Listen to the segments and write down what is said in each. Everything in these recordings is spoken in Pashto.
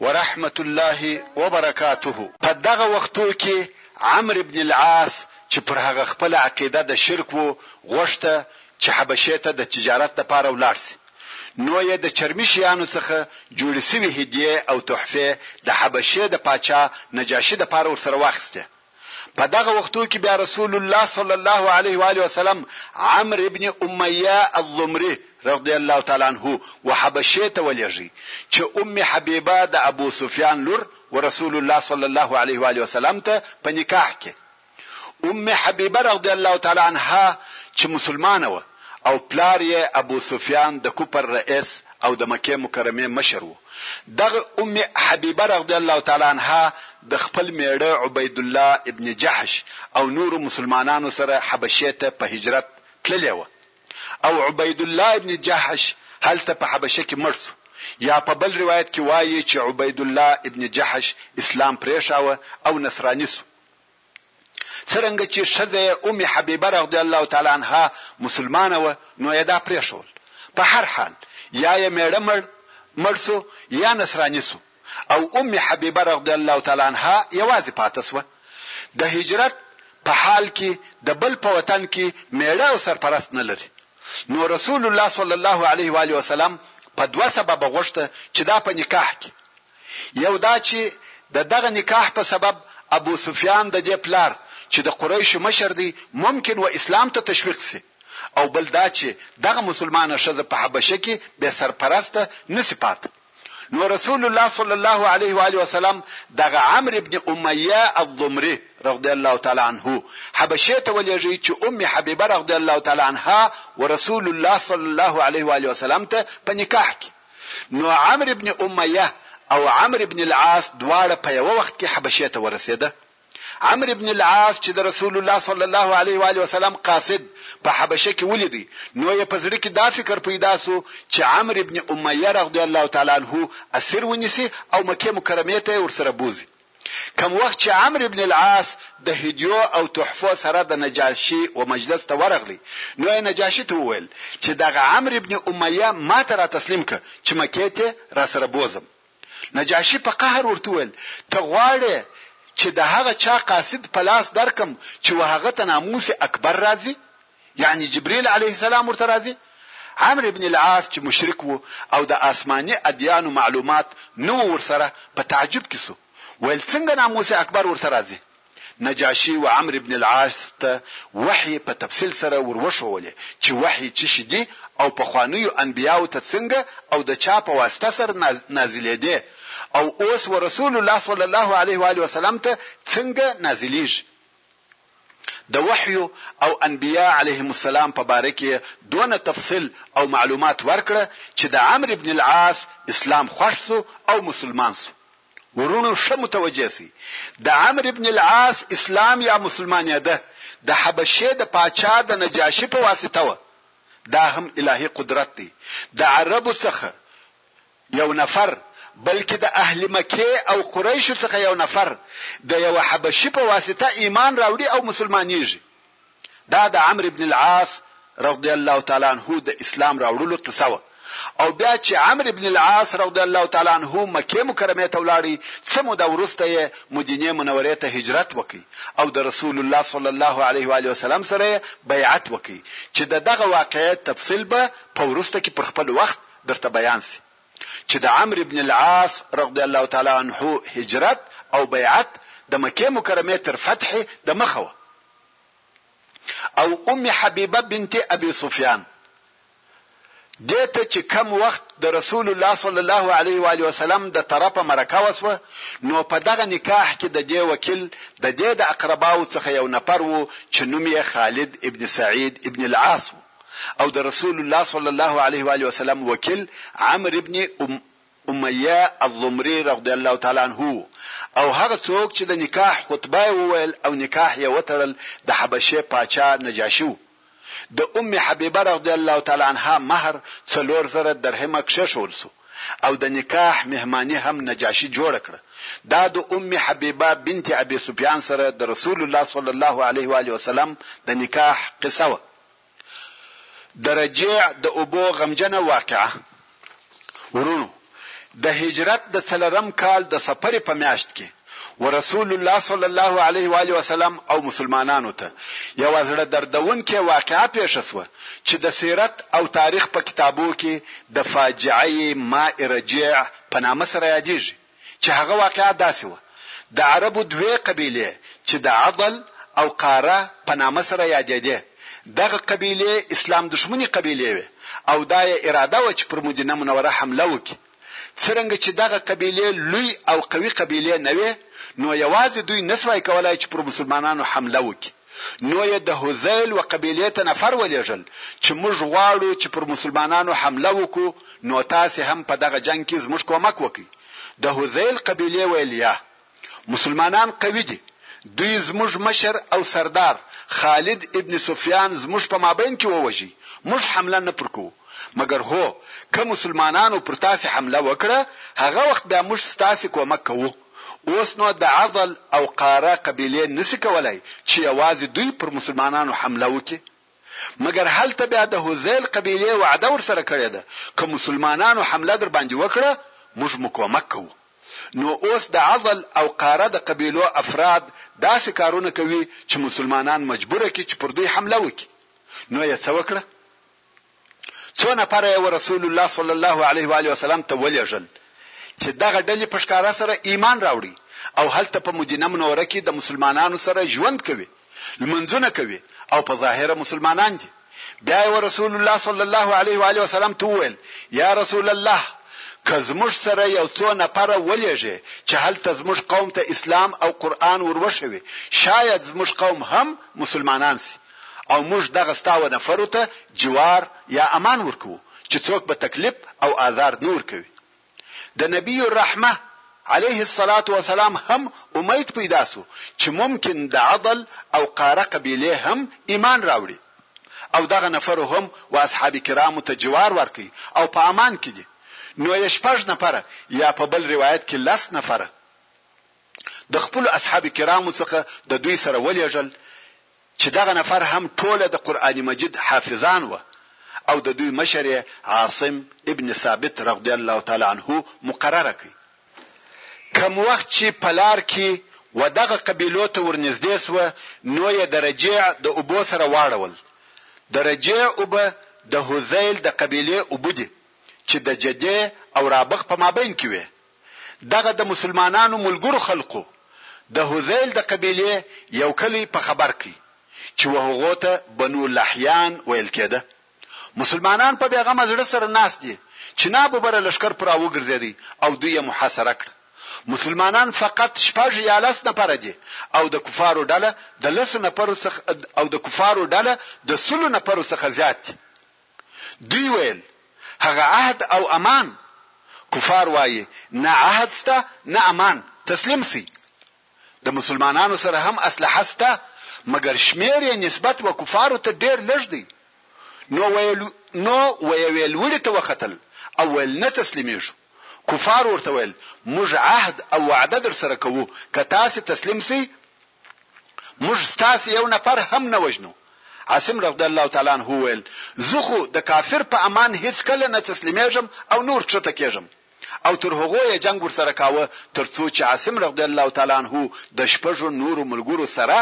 ورحمة الله وبرکاته. په دغه وختو کي عمرو بن العاص چي پر هغه خپله عقيده د شرک وو غوښته چي حبشې ته د تجارت د پاره ولاړ سي نو يې د چرمي شيانو څخه جوړي سوي هديې او تحفې د حبشې د پاچا نجاشي د پاره ورسره واخيستې په دغه وختو کې بیا رسول الله صلی الله علیه و آله وسلم عمرو ابن امیه الضمري رضی الله تعالی عنه و حبشې ته ولېږی چې ام حبیبه د ابو سفیان لور و رسول الله صلی الله علیه و آله وسلم ته په نکاح کې ام حبیبه رضی الله تعالی عنها چې مسلمانه وه او پلار یې ابو سفیان د کفر رئیس او د مکې مکرمې مشر و، دغه ام حبیبه رضی الله تعالی عنها د خپل میړه عبید الله ابن جحش او نورو مسلمانانو سره حبشې ته په هجرت تللې وه او عبید الله ابن جحش هلته په حبشه کې مړ شو یا په بل روایت کې وایي چې عبید الله ابن جحش اسلام پریښاوه او نصراني شو. څرنګه چې ښځه یې ام حبیبه رضی الله تعالی عنها مسلمانه وه نو یې دا پرېښول، په هر حال یا یې مېړه مړ مړ شو یا نصراني شو او ام حبیبه رضی الله تعالی عنها یوازې پاتې شوه، د هجرت په حال کې د بل په وطن کې مېړه او سرپرست نه لري نو رسول الله صلی الله علیه و آله وسلم په دوه سببه غوښته چې دا په نکاح کې یو دا چې د دغه نکاح په سبب ابو سفیان د دې پلار چې د قریشو مشر دی ممکن و اسلام ته تشویق شي او بل دا چې دغه مسلمانه ښځه په حبشه کې بې سرپرسته نه شي پاتې. نو رسول الله صلی الله علیه و آله وسلم دغه عمرو بن امیه الضمري رضی الله تعالی عنه حبشې ته ولېږی چې ام حبیبه رضی الله تعالی عنها ورسول الله صلی الله علیه و آله وسلم ته په نکاح کې نو عمرو بن امیه او عمرو بن العاص دواړه په یوه وخت کې حبشې ته ورسېده عمرو بن العاص چې د رسول الله صلی الله علیه و آله وسلم قاصد په حبشه کې ولید نو یې په زړه کې دا فکر پیدا سو چې عمرو بن امیه رضی الله تعالی عنه اسیر ونیسي او مکې مکرمې ته یې ورسره بوزي. کوم وخت چې عمرو بن العاص د هدیو او تحفو سره د نجاشي و مجلس ته ورغلی نو یې نجاشي ته وویل چې دغه عمرو بن امیه ماته را تسلیم که چې مکې ته راسره بوزم. نجاشي په قهر ورته وویل، ته غواړې چې د هغه چا قاصد په لاس درکړم چې و هغه ته ناموس اکبر راځي، یعنې جبریل علیه السلام ورته راځي؟ عمرو بن العاص چې مشرک و او د آسماني ادیانو معلومات نه وو ورسره، په تعجب کې شو، ویل، څنګه ناموس اکبر ورته راځي؟ نجاشي و عمرو بن العاص ته وحي په تفصيل سره ور وښوولې چې وحي څه شي دي او پخوانيو انبياوو ته څنګه او د چا په واسطه سره نازلېدې او اوس ورسول الله صلی الله عليه و آله وسلم ته څنګه نازلېږي. د وحيو او انبياء عليهم السلام په باره کې يې دونه تفصيل او معلومات ورکړه چې د عمرو بن العاص اسلام خوښ شو او مسلمان شو. وروڼو ښه متوجه شئ د عمرو بن العاص اسلام یا مسلمانېده د حبشې د پاچا د نجاشي په واسطه وه دا هم الهي قدرت دی د عربو څخه یو نفر بلکې د اهل مکې او قریشو څخه یو نفر د یوه حبشي په واسطه ایمان راوړي او مسلمانېږي دا د عمرو ابن العاص رضی الله تعالی عنه د اسلام راوړلو قصه وه او بیا چې عمرو ابن العاص رضی الله تعالی عنه مکې مکرمې ته ولاړی څه موده وروسته یې مدینې منورې ته هجرت وکړ او د رسول الله صلی الله علیه و آله وسلم سره یې بیعت وکړ چې د دغه واقعې تفصیل به په وروسته کې پر خپل وخت درته بیان شي چې د عمرو بن العاص رغضی الله تعالی عنه هجرت او بیعت د مکې مکرمې تر فتحې د مخه وه او ام حبیبه بنت ابي سفیان دې ته چې کم وخت د رسول الله صلی الله علیه و علیه وسلم د طرفه مرکه وسوه نو په دغه نکاح کې د دې وکیل د دې د اقرباو څخه یو نفر وو چې نوم یې خالد ابن سعید ابن العاص وو او د رسول الله صلی الله علیه و آله وسلم وکیل عمرو ابن ام امیه الضمری رضی الله تعالی عنه او هغه څوک چې د نکاح خطبه یې وویل او نکاح یې وتړل د حبشې پاچا نجاشي و. د ام حبیبه رضی الله تعالی عنها مهر څلور زره درهمه کښېښول شو او د نکاح مهماني هم نجاشي جوړه کړه. دا د ام حبیبه بنت ابي سفیان سره د رسول الله صلی الله علیه و آله وسلم د نکاح قصه وه. د رجیع د اوبو غمجنه واقعه ورونو د هجرت د څلرم کال د سفر په میاشت کې ورسول الله صلی الله علیه و علیه وسلم او مسلمانانو ته یو زړه دردونکې واقعه پیښه شوه چې د سیرت او تاریخ په کتابو کې د فاجعه ماء رجیع په نامه سره یادېږي چې هغه واقعه داسې وه، د عربو دوې قبیلې چې د عضل او قاره په نامه سره یادېدې، دغه قبیلې اسلام دښمنې قبیلې وې او دا یې اراده وه چې پر مدینه منوره حمله وکړي. څرنګه چې دغه قبیلې لوی او قوي قبیلې نه وې، نو یوازې دوی نه شوای کولای چې پر مسلمانانو حمله وکړي. نو یې د هذیل و قبیلې ته نفر ولېږل چې موږ غواړو چې پر مسلمانانو حمله وکړو نو تاسې هم په دغه جنګ کې زموږ کومک وکړئ. د هذیل قبیلې ویل، یا! مسلمانان قوي دي، دوی زموږ مشر او سردار خالد ابن سفیان زموږ په مابین کې ووژي، موږ حمله نه پر کوو، مګر هو! که مسلمانانو پر تاسې حمله وکړه، هغه وخت بیا موږ ستاسې کومک کوو. اوس نو د عضل او قاره قبیلې نشي کولای چې یوازې دوی پر مسلمانانو حمله وکړي، مګر هلته بیا د هذیل قبیلې وعده ورسره کړې ده، که مسلمانانو حمله درباندې وکړه، موږ مو کومک کوو. نو اوس د عضل او قاره د قبیلو افراد داسې کارونه کوي چې مسلمانان مجبور کړي چې پر دوی حمله وکړي. نو یې څه وکړه؟ څو نفره یې رسول الله صلی الله علیه و آله وسلم ته ولېږل چې دغه ډلې په ښکاره سره ایمان راوړي او هلته په مدینه منوره کې د مسلمانانو سره ژوند کوي، لمونځونه کوي او په ظاهره مسلمانان دي. بیا یې رسول الله صلی الله علیه و آله وسلم ته وویل، یا رسول الله! که زموږ سره یو څو نفره ولېږې چې هلته زموږ قوم ته اسلام او قرآن وروښوي، شاید زموږ قوم هم مسلمانان شي. او موږ دغه ستا و نفرو ته جوار یا امان ورکوو چې څوک به تکلیف او آزار نه ورکوي. د نبی الرحمة، علیه الصلوة والسلام، هم امید پیدا شو چې ممکن د عضل او قاره قبیلې هم ایمان راوړي او دغه نفرو هم و اصحاب کرامو ته جوار ورکوي او په امان کې دي نو یې شپږ نفره یا په بل روایت کې لس نفره د خپلو اصحاب کرامو څخه د دوی سره ولیږل چې دغه نفر هم ټوله د قرآن مجید حافظان وه او د دوی مشر یې عاصم ابن ثابت رغدی الله تعالی عنه مقرره کړ. کوم وخت چې په لار کې و دغه قبیلو ته ورنږدې شوه نو یې د رجیع د اوبو سره واړول. د رجیع اوبه د هذیل د قبیلې اوبه دي چې د جدې او رابغ په مابین کې وې. دغه د مسلمانانو ملګرو خلقو د هذیل د قبیلې یو کلی په خبر کړ چې و هغو ته بنو لحیان ویل کېده. مسلمانان په بېغمه زړه سره ناست دي چې نا ببره لښکر پر راوګرځېد او دوی یې محاصره کړ. مسلمانان فقط شپږ یا لس نفره دي او د کفارو ډله د لسو نفرو څخه او د کفارو ډله د سلو نفرو څخه زیات دي. دوی ویل، هغه عهد او امان. کفار وایې، نه عهد سته نه امان، تسلیم سئ. د مسلمانانو سره هم اسلحه سته، مګر شمېر یې نسبت و کفارو ته ډېر لږ دی. نو ویل نو ویوې لوړي ته وختل او ویل، نه تسلیمېږو. کفارو ورته ویل، موږ عهد او وعده درسره کوو، که تاسې تسلیم سئ، موږ ستاسې یو نفر هم نه وژنو. عاصم رضی الله تعالی عنه وویل، زه خو د کافر په امان هیڅکله نه تسلیمیږم او نه ورکښته کیږم. او تر هغو یې جنګ ورسره کاوه تر څو چې عاصم رضی الله تعالی عنه د شپږو نورو ملګرو سره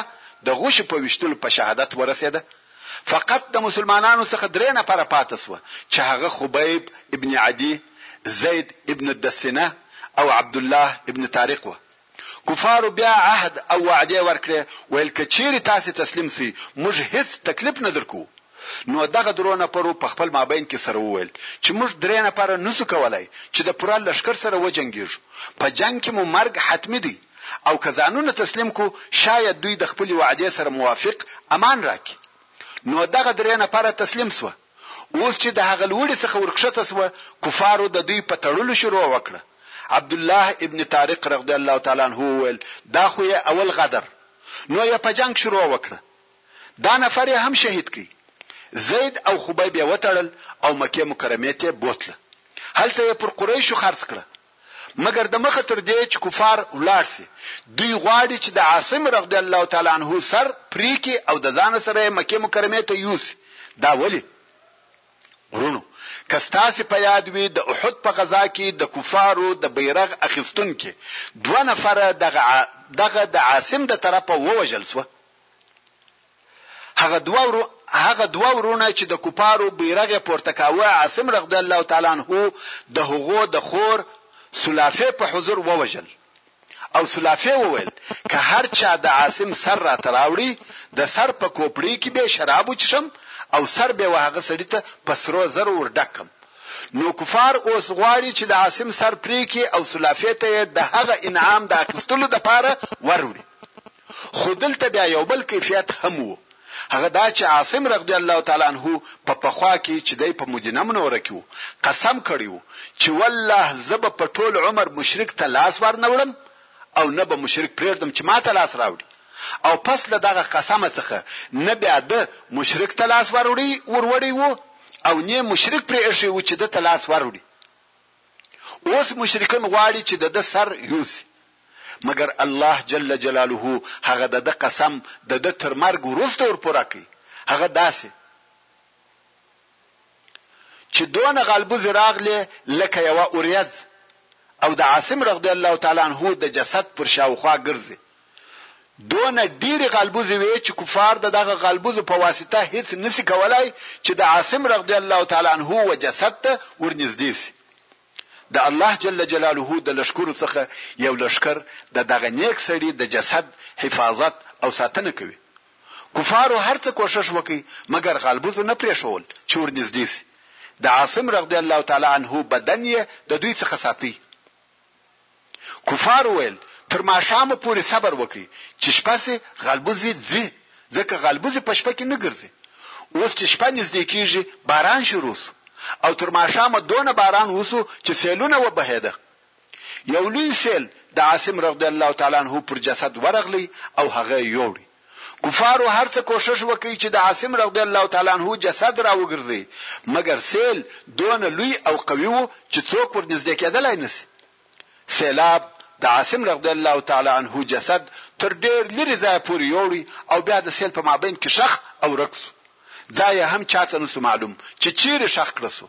د غوښې په ویشتلو په شهادت ورسیده. فقط د مسلمانانو څخه درې نفره پاته شوه چې هغه خبیب ابن عدي، زید ابن الدثنه او عبدالله ابن طارق وه. کفارو بیا عهد او وعدې ورکړې، ویل که چیرې تاسې تسلیم شئ موږ هیڅ تکلیف نه درکوو. نو دغه درو نفرو په خپل مابین کې سره وویل چې موږ درې نفره نشو کولای چې د پوره لښکر سره وجنګیږو، په جنګ کې مو مرګ حتمي دی او که ځانونه تسلیم کړو شاید دوی د خپلې وعدې سره موافق امان راکړي. نو دغه درې نفره تسلیم شوه. اوس چې د هغه لوړي څخه ورکښته شوه کفارو د دوی په تړلو شروع وکړه، عبدالله ابن طارق رضی الله تعالی عنه وویل، دا خو یې اول غدر، نو یې په جنګ شروع وکړه، دا نفر یې هم شهید کړ، زید او خبیب یې وتړل او مکې مکرمې ته بوتله، هلته یې پر قریشو خرڅ کړه. مګر د مخه تر دې چې کفار ولاړ شي دوی غواړي چې د عاصم رضی الله تعالی عنه سر پرې کړي او د ځانه سره یې مکې مکرمې ته یوسي دا ولې؟ وروڼو که ستاسې په یاد وي د احد په غزا کې د کفارو د بیرغ اخیستونکي دوه نفره دغه دغه د عاصم د طرفه ووژل شوه هغه دوه وروڼه چې د کفارو بیرغ یې پورته کاوه، عاصم رضی الله تعالی عنه د هغو د خور سلافې په حضور ووژل او سلافې وویل، که هر چا د عاصم سر راته راوړي، د سر په کوپړۍ کې بې شراب وڅښم او سر بې و هغه سړي ته په سرو زرو ور ډک کړم. نو کفار اوس غواړي چې د عاصم سر پرې کړي او سلافې ته یې د هغه انعام د اخیستلو لپاره وروړي. خو دلته بیا یو بل کیفیت هم وو هغه دا چې عاصم رغدی الله تعالی عنه په پخوا کې چې دی په مدینه منوره کې وو قسم کړی وو چې والله زه به په ټول عمر مشرک ته لاس ور نه وړم او نه به مشرک پرېږدم چې ماته لاس راوړي او پس له دغه قسمه څخه نه بیا د مشرک ته لاس وروړي وروړي وو او نه مشرک پرې اخی وو چې د ته لاس وروړي اوس مشرکن غواړي چې دده سر یوسي مګر الله جل جلاله هغه دده قسم دده تر مرګ وروسته ور پوره کوي هغه داسې چې دونه غالبوزې راغلې لکه یوه اوریځ او د عاصم رضی الله تعالی عنه د جسد پر شاوخوا ګرځي دونه ډېرې غالبوزې وې چې کفار د دغه غالبوزو په واسطه هېڅ نه شي کولای چې د عاصم رضي الله تعالی عنه و جسد ته ورنږدې شي. د الله جل جلاله د لښکرو څخه یو لښکر د دغه نېک سړي د جسد حفاظت او ساتنه کوي. کفارو هر څه کوښښ وکړ مګر غالبوزو نه پرېښول چې ورنږدې شي. د عاصم رضي الله تعالی عنه بدن یې د دوی څخه ساته. کفارو ویل، تر ماښامه پورې صبر وکړئ، چې شپه شي، غالبوزې ځي، ځکه غالبوزې په شپه کې نه ګرځي. اوس چې شپه نږدې کېږي، باران شروع شو او تر ماښامه دونه باران وشو، چې سېلونه وبهېده. یو لوی سېل د عاصم رضی الله تعالی عنه پر جسد ورغلی او هغه یې یووړی. کفارو هر څه کوښښ وکړ چې د عاصم رضی الله تعالی عنه جسد راوګرځوي، مګر سیل دونه لوی او قوي و چې څوک ور نږدې کېدلای نه شي. سیلاب د عاصم رضی الله تعالی عنه جسد تر ډېر لرې ځایه پورې یووړ او بیا د سیل په مابین کې ښخ او ورک شو. ځای یې هم چا ته نه شو معلوم چې چیرې ښخ کړل شو.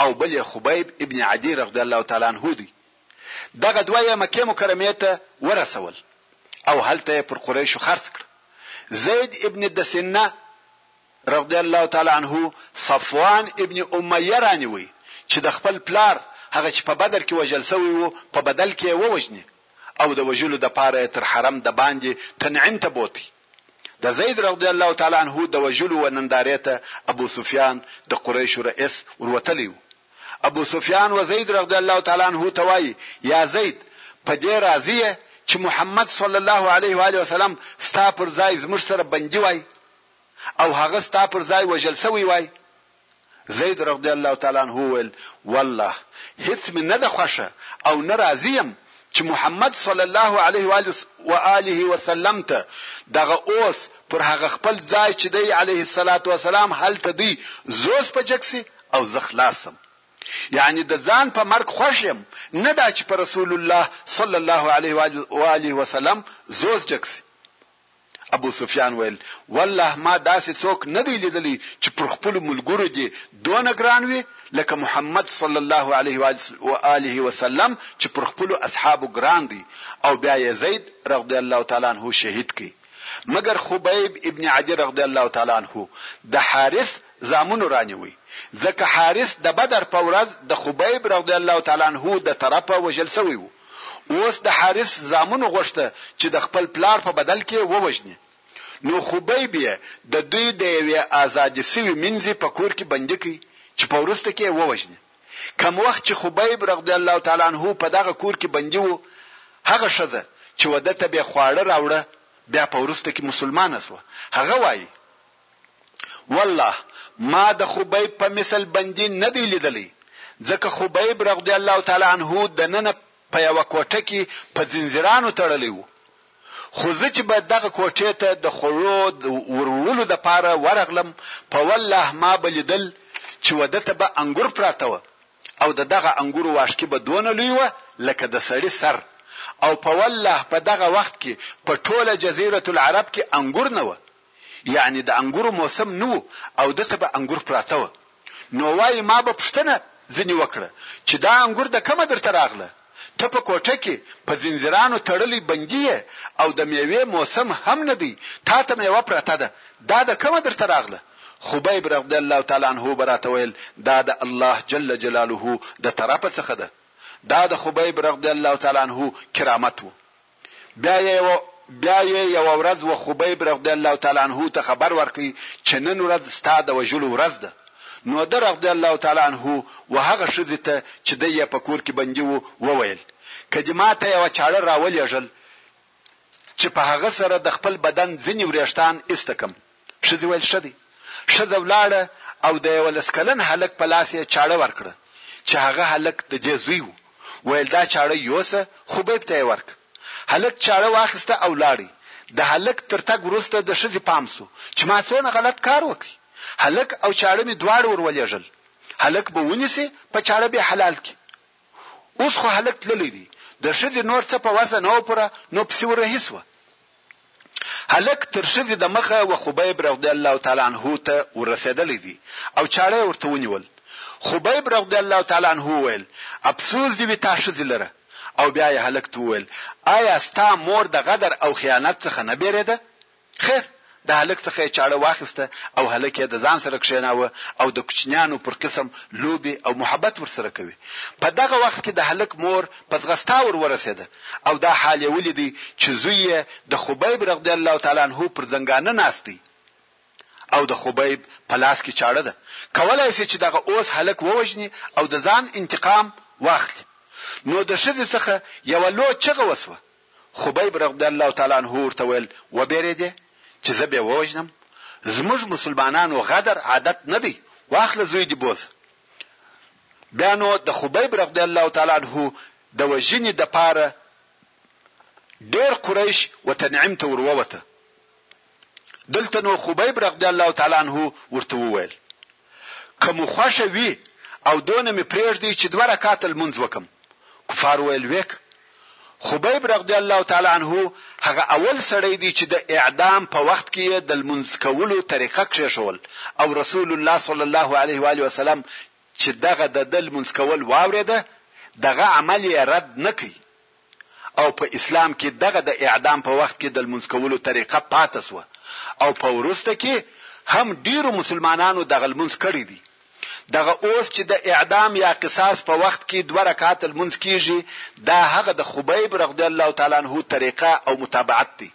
او بل یې خبیب ابن عدي رغدی الله تعالی عنه دی، دغه دوه یې مکې مکرمې ته ورسول او هلته یې پر قریشو خرڅ کړ، زید ابن دثنه رغدی الله تعالی عنه صفوان ابن امیه رانیوی چې د خپل پلار هغه چې په بدر کې وژل شوی و په بدل کې یې ووژني او د وژلو دپاره یې تر حرم دباندې تنعیم ته بوتی، د زيد رضی الله تعالی عنه د وژلو و نندارې ته ابو سفيان د قريشو رئيس وروتلی و. ابو سفيان و زيد رضی الله تعالی عنه ته وايي، يا زيد! په دې راضي يې چې محمد صلی الله عليه وآله وسلم ستا پر ځای زموږ سره بندي وای او هغه ستا پر ځای وژل شوی وای؟ زید رضی الله تعالی عنه وویل، والله هیڅ مې نه ده خوښه او نه راضي یم چې محمد صلی الله علیه و آله وسلم ته دغه اوس پر هغه خپل ځای چې دی علیه الصلوة والسلام هلته دی زوز په جګ شي او زه خلاص شم. یعنې د ځان په مرګ خوښ یم نه دا چې په رسول الله صلی الله علیه و آله وسلم زوز جګ شي. ابو سفیان ویل، والله ما داسې څوک نه دی لیدلی چې پر خپلو ملګرو دې دونه ګران وي لکه محمد صلی الله علیه و آله وسلم چې پر خپلو اصحابو ګران دی او بیا یې زید رضی الله تعالی عنه شهید کړ مګر خبیب ابن عدي رضی الله تعالی عنه د حارث زامنو رانیوی ځکه حارث د بدر په ورځ د خبیب رضی الله تعالی عنه د طرفه وژل شوی وو. اوس د حارث زامنو غوښته چې د خپل پلار په بدل کې یې ووژني. نو خبیب یې د دوی د یوې ازادې شوي مینځې په کور کې بندي کړ چې په وروسته کې یې ووژني. کوم وخت چې خبیب رضی الله تعالی عنه په دغه کور کې بندي و، هغه ښځه چې وده ته بې خواړه راوړه بیا په وروسته کې مسلمانه شوه، هغه وایي، والله ما د خبیب په مثل بندي نه دی لیدلی ځکه خبیب رغدی الله تعالی عنه دننه په یوه کوټه کې په زنځیرانو تړلی و خو زه چې به دغه کوټې ته د خوړو ور وړلو د پاره ورغلم په والله ما به لیدل چې وده ته به انګور پراته و او د دغه انګورو واښکي به دونه لوی و لکه د سړی سر او په والله په دغه وخت کې په ټوله جزیره العرب کې انګور نه و یعنې د انګورو موسم نه و او ده ته به انګور پراته وه. نو وایي ما به پوښتنه ځینې وکړه چې دا انګور د کومه درته راغله؟ ته په کوټه کې په زنځیرانو تړلی بندي یې او د مېوې موسم هم نه دی، تا ته مېوه پراته ده، دا د کومه درته راغله؟ خبیب رضی الله تعالی عنه به راته ویل دا د الله جل جلاله د طرفه څخه ده. دا د خبیب رضی الله تعالی عنه کرامت و. بیا یې یوه ورځ و خبیب رضی الله تعالی عنه ته خبر ورکړ چې نن ورځ ستا د وژلو ورځ ده، نو ده رضی الله تعالی عنه و هغه ښځې ته چې دی یې په کور کې بندي و، وویل، که دې ما ته یوه چاړه راولېږل چې په هغه سره د خپل بدن ځینې ورېښتان ایسته کړم. ښځې ویل ښه دی. ښځه ولاړه او د یولس کلن هلک په لاس یې چاړه ورکړه چې هغه هلک د دې زوی و، ویل دا چاړه یوسه خبیب ته یې ورکړه. هلک چاړه واخیسته او لاړی. د هلک تر تګ وروسته د ښځې پام شو چې ما څونه غلط کار وکړ، هلک او چاړه مې دواړه ور ولېږل هلک به ونیسي په چاړه بې حلال کړي. اوس خو هلک تللی دی، د ښځې نور څه په وسه نه وه پوره نو پسې ور رهي شوه. هلک تر ښځې د مخه و خبیب رضی الله تعالی عنه ته ورسېدلی دی او چاړه یې ورته ونیول. خبیب رضی الله تعالی عنه وویل، افسوس دې وي تا ښځې لره. او بیا یې هلک ته وویل، ایا ستا مور د غدر او خیانت څخه نه بېرېده؟ خیر، د هلک څخه یې چاړه واخیسته او هلک یې د ځان سره کښېناوه او د کوچنیانو پر قسم لوبې او محبت ورسره کوي. په دغه وخت کې د هلک مور په ځغستا ور ورسېده او دا حال یې ولیدی چې زوی یې د خبیب رضی الله تعالی عنه پر زنګانه ناست دی او د خبیب په لاس کې چاړه ده، کولای شي چې دغه اوس هلک ووژني او د ځان انتقام واخلي، نو د ښځې څخه یوه لو چغه وشوه، خبیب رضی الله تعالی عنه ورته ویل، وبېرېدې چې زه بې ووژنم؟ زموږ مسلمانانو غدر عادت نه دی، واخله زوی دې بوځه. بیا نو د خبیب رضی الله تعالی عنه د وژنې دپاره ډیر قریش و تنعیم ته ور ووته. دلته نو خبیب رضی الله تعالی عنه ورته وویل، که مو خوښه وي او دونه مې پریږدئ چې دوه رکعته لمونځ وکړم، کفارو ویل، ویک خبیب رغدی الله تعالی عنه هغه اول سړی دی چې د اعدام په وخت کې یې د لمونځ کولو طریقه کښېښول او رسول الله صلی الله علیه و آله وسلم چې دغه د ده لمونځ کول واورېده دغه عمل یې رد نه کړ او په اسلام کې دغه د اعدام په وخت کې د لمونځ کولو طریقه پاته شوه او په وروسته کې هم ډیرو مسلمانانو دغه لمونځ کړی دی دغه اوس چې د اعدام یا قصاص په وخت کې دوه رکعته لمونځ کیږي دا هغه د خبیب رغدی الله تعالی عنه طریقه او متابعت دی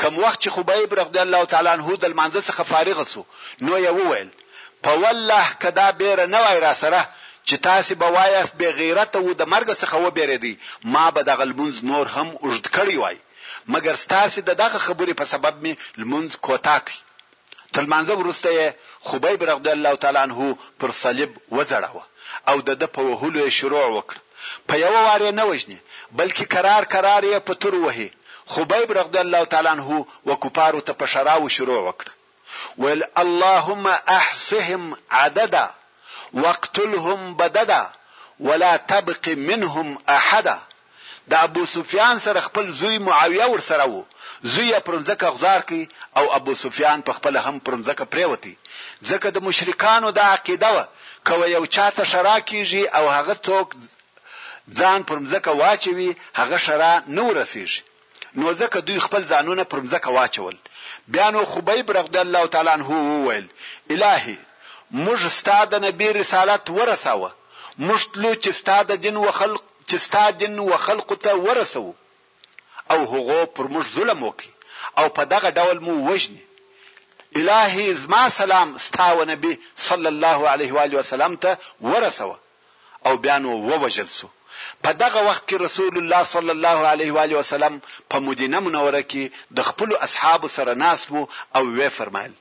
کوم وخت چې خبیب رغدی الله تعالی عنه د لمانځه څخه فارغ سو نو یې وویل په والله که دا بیره نه وای را سره چې تاسو به وایاست بې غیرته و د مرګ څخه وبېرېدی ما به دغه لمونځ نور هم اوږد کړی وای مګر ستاسو د دغه خبرې په سبب مې لمونځ کوتاه کړ تر لمانځه وروسته یې خبیب رضی الله تعالی عنه پر صلیب وځړاوه او د ده په وهلو یې شروع وکړ، په یوه وار یې نه وژني، بلکې کرار کرار یې په تورو وهي، خبیب رضی الله تعالی عنه وکفارو ته په ښراوو شروع وکړ، ویل، اللهم احصهم عددا واقتلهم بددا ولا تبق منهم احدا. د ابو سفیان سره خپل زوی معاویه ورسره وو، زوی یې پر مځکه غځار کړ او ابو سفیان په خپله هم پر مځکه پرېوت، ځکه د مشرکانو دا عقیده وه که و یو چا ته ښرا کېږي او هغه څوک ځان پر مځکه واچوي هغه ښرا نه ورسېږي، نو ځکه دوی خپل ځانونه پر مځکه واچول، بیا نو خبیب رضی الله تعالی عنه وویل، الهي! موږ ستا د نبي رسالت ورساوه، موږ تلو چې ستا د دین و خلقو. چې ستا دين وخلقو ته ورسوو او هغو پر موږ ظلم وکړي او په دغه ډول مو وژني الهي زما سلام ستا و نبي صلی الله علیه و آله وسلم ته ورسوه او بیا نو ووژل سو په دغه وخت کې رسول الله صلی الله علیه و علیه وسلم په مدینه منوره کې د خپل اصحاب سره ناس وو او وی فرمایل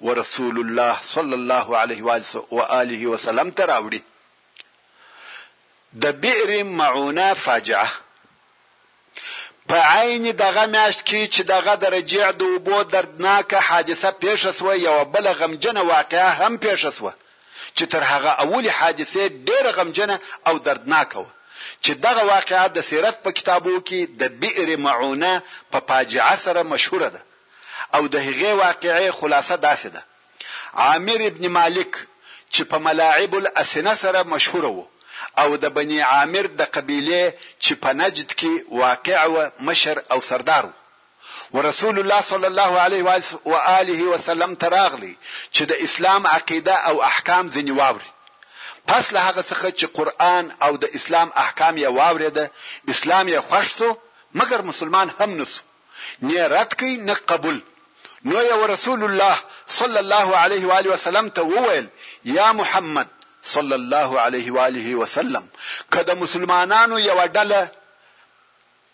ورسول الله صلی الله علیه وآله وسلم ته راوړي د بئر معونه فاجعه په عین دغه میاشت کې چې دغه د رجیع د اوبو دردناکه حادثه پیښه سوه یوه بله غمجنه واقعه هم پیښه سوه چې تر هغه اولې حادثې ډېره غمجنه او دردناکه وه چې دغه واقعه د سیرت په کتابو کې د بئر معونه په فاجعه سره مشهوره ده او د هغې واقعې خلاصه داسې ده، عامر ابن مالک چې په ملاعب الاسنه سره مشهور و او د بني عامر د قبیلې چې په نجد کې واقع وه مشر او سردار و، ورسول الله صلی الله علیه و آله وسلم ته راغلی چې د اسلام عقیده او احکام ځینې واوري. پس له هغه څخه چې قرآن او د اسلام احکام یې واورېده، اسلام یې خوښ شو، مګر مسلمان هم نه شو. نه رد کړ نه قبول نو یو رسول الله صلی الله علیه و آله وسلم ته وویل یا محمد صلی الله علیه و آله وسلم که د مسلمانانو یو ډله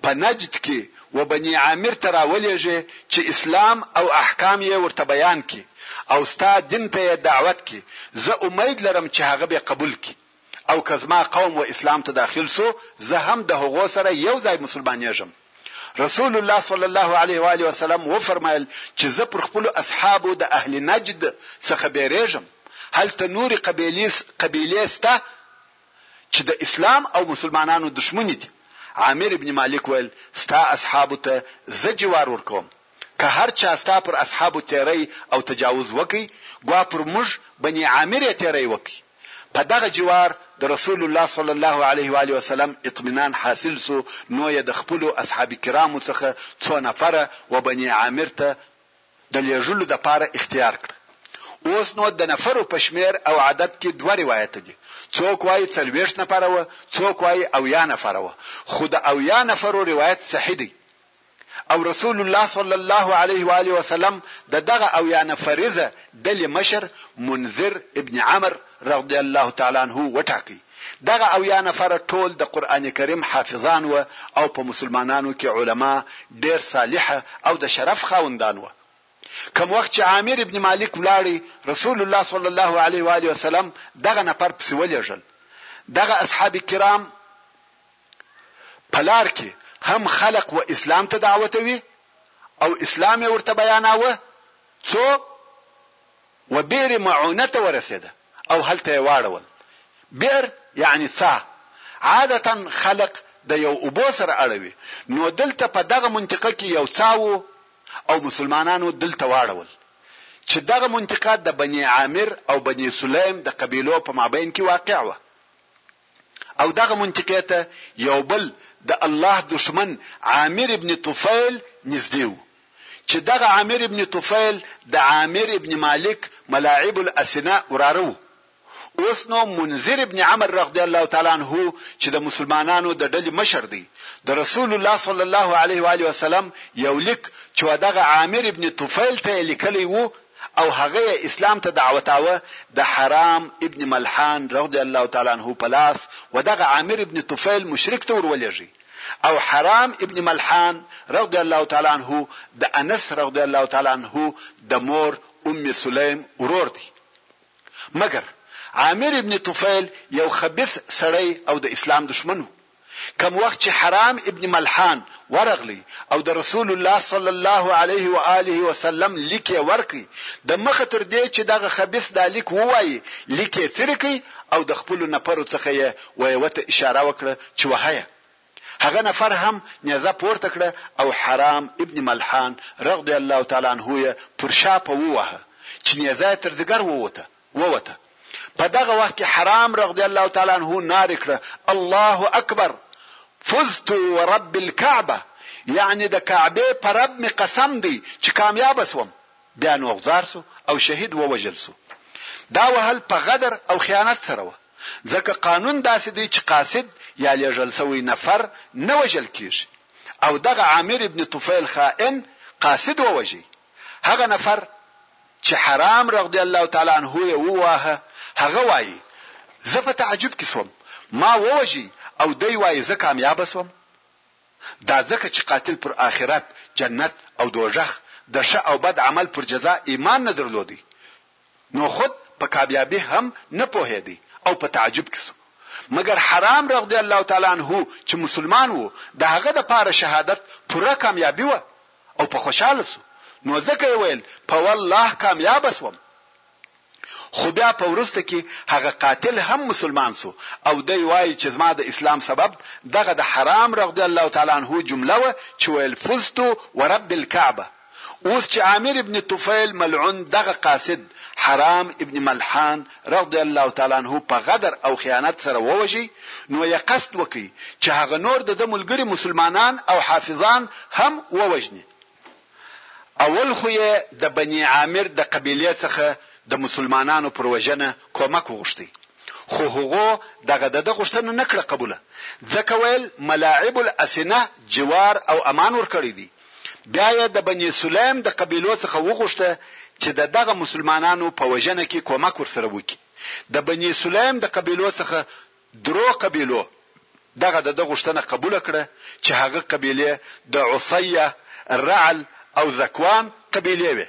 په نجد کې و بنی عامر ته راولېږي چې اسلام او احکام یې ورته بیان کړي او ستا دین ته یې دعوت کړي زه امید لرم چې هغه به قبول کړي او که زما قوم و اسلام ته داخل سو زه هم د هغو سره یو ځای مسلمانیږم رسول الله صلی الله علیه و آله وسلم و فرمایل چې زه پر خپلو اصحابو د اهل نجد څخه بیریږم هلته نوري قبیلي قبیلې سته چې د اسلام او مسلمانانو دښمنې دي عامر ابن مالک ویل ستا اصحابو ته زه جوار ورکوم که هر چا ستا پر اصحابو تیری او تجاوز وکړي ګوا پر موږ بني عامر یې تیری وکړي په دغه جوار د رسول الله صلی الله علیه و آله وسلم اطمینان حاصل شو نو یې د خپلو اصحاب کرامو څخه څو نفره و بنی عامر ته د لېږلو دپاره اختیار کړ. اوس نو د نفرو په شمېر او عدد کې دوه روایته دي، څوک وایي څلوېښت نفره وه، څوک وایي اویا نفره وه، خو د اویا نفرو روایت صحیح دی، او رسول الله صلی الله علیه و آله وسلم د دغه اویا نفریزه ډلې مشر منذر ابن عمر رضی الله تعالی عنه وټاکی، دغه اویا نفره ټول د قرآن کریم حافظان وه او په مسلمانانو کې علماء ډیر صالح او د شرف خاوندان وه، کوم وخت چې عامر ابن مالک ولاړی رسول الله صلی الله علیه و آله وسلم دغه نفر پسې ولیږل، دغه اصحاب کرام. په لار کي هم خلق و اسلام ته دعوتوي او اسلام يې ورته بياناوه څو و بئر معونه ته ورسېده او هلته يې واړول، بئر يعني څاه عادتا خلق د يو اوبو سره اړوي نو دلته په دغه منطقه کي يو څاه وو او مسلمانانو دلته واړول چي دغه منطقه د بني عامر او بني سليم د قبيلو په مابين کي واقع وه. او دغه منطقې ته یو بل د الله دښمن عامر ابن طفیل نږدې و، چې دغه عامر ابن طفیل د عامر ابن مالک ملاعب الاسنه وراره و، اوس نو منذر ابن عمر رغدی الله تعالی عنه چې د مسلمانانو د ډلې مشر دی د رسول الله صلی الله علیه و آله وسلم یو لیک چې و دغه عامر ابن طفیل ته یې لیکلی و او هغه یې اسلام ته دعوتاوه د حرام ابن ملحان رضی الله تعالی عنه په لاس و دغه عامر ابن طفیل مشرک ته ور ولېږی او حرام ابن ملحان رضی الله تعالی عنه د انس رضی الله تعالی عنه د مور ام سلیم ورور دی مګر عامر ابن طفیل یو خبیث سړی او د اسلام دښمن و. کوم وخت چې حرام ابن ملحان ورغلی او د رسول الله صلی الله علیه و آله وسلم لیک یې ورکړ، د مخه تر دې چې دغه خبیث دا لیک ووایي، لیک یې څیرې کړ او د خپلو نفرو څخه یې و یوه ته اشاره وکړه چې وهه یې. هغه نفر هم نیزه پورته کړه او حرام ابن ملحان رضی الله تعالی عنه یې پر شا په ووهه چې نیزه یې تر ځیګر ووته. ووته په دغه وخت کې حرام رضی الله تعالی عنه نارې کړه الله اکبر فزت ورب الکعبه یعنی د کعبې په رب مې قسم دی چې کامیاب سوم بیا نوغزار سو او شهید ووژل سو دا وهل په غدر او خیانت سره وه ځکه قانون داسې دی چې قاصد یا لېږل سوی نفر نه وژل کیږي او دغه عامر ابن طفیل خائن قاصد ووژي هغه نفر چې حرام رضی الله تعالی عنه یې وواهه هغه وایي، زه په تعجب کې شوم، ما ووژي او دی وایي زه کامیابه شوم؟ دا ځکه چې قاتل پر آخرت، جنت او دوږخ، د ښه او بد عمل پر جزا ایمان نه درلود، نو خود په کابیابی هم نه پوهیدی او په تعجب کی سو مګر حرام رغدی الله تعالی عنه چه مسلمان وو د هغه د پاره شهادت پوره کامیابی وه او په خوشحاله سو نو ځکه یې ویل په والله کامیابه سوم خو بیا په وروسته کی هغه قاتل هم مسلمان سو او دی وایی چه زما د اسلام سبب دغه د حرام رغدی الله تعالی عنه جمله وه چه ویل فزت ورب الکعبه اوس چې عامر ابن طفیل ملعون دغه قاصد حرام ابن ملحان رضی الله تعالی عنه په غدر او خیانت سره ووژی نو یې قصد وکړ چې هغه نور دده ملګري مسلمانان او حافظان هم ووژني. اول خو یې د بنی عامر د قبیلې څخه د مسلمانانو پر وژنه کومک وغوښت خو هغو دغه دده غوښتنه نه کړه قبوله ځکه ویل ملاعب الاسنه جوار او امان ورکړی دی. بیا یې د بني سلیم د قبیلو څخه وغوښته چې د دغه مسلمانانو په وژنه کې کومک ورسره وکړي. د بني سلیم د قبیلو څخه درو قبیلو دغه د ده غوښتنه قبوله کړه چې هغه قبیلې د عصیه، رعل او ذکوان قبیلې وې.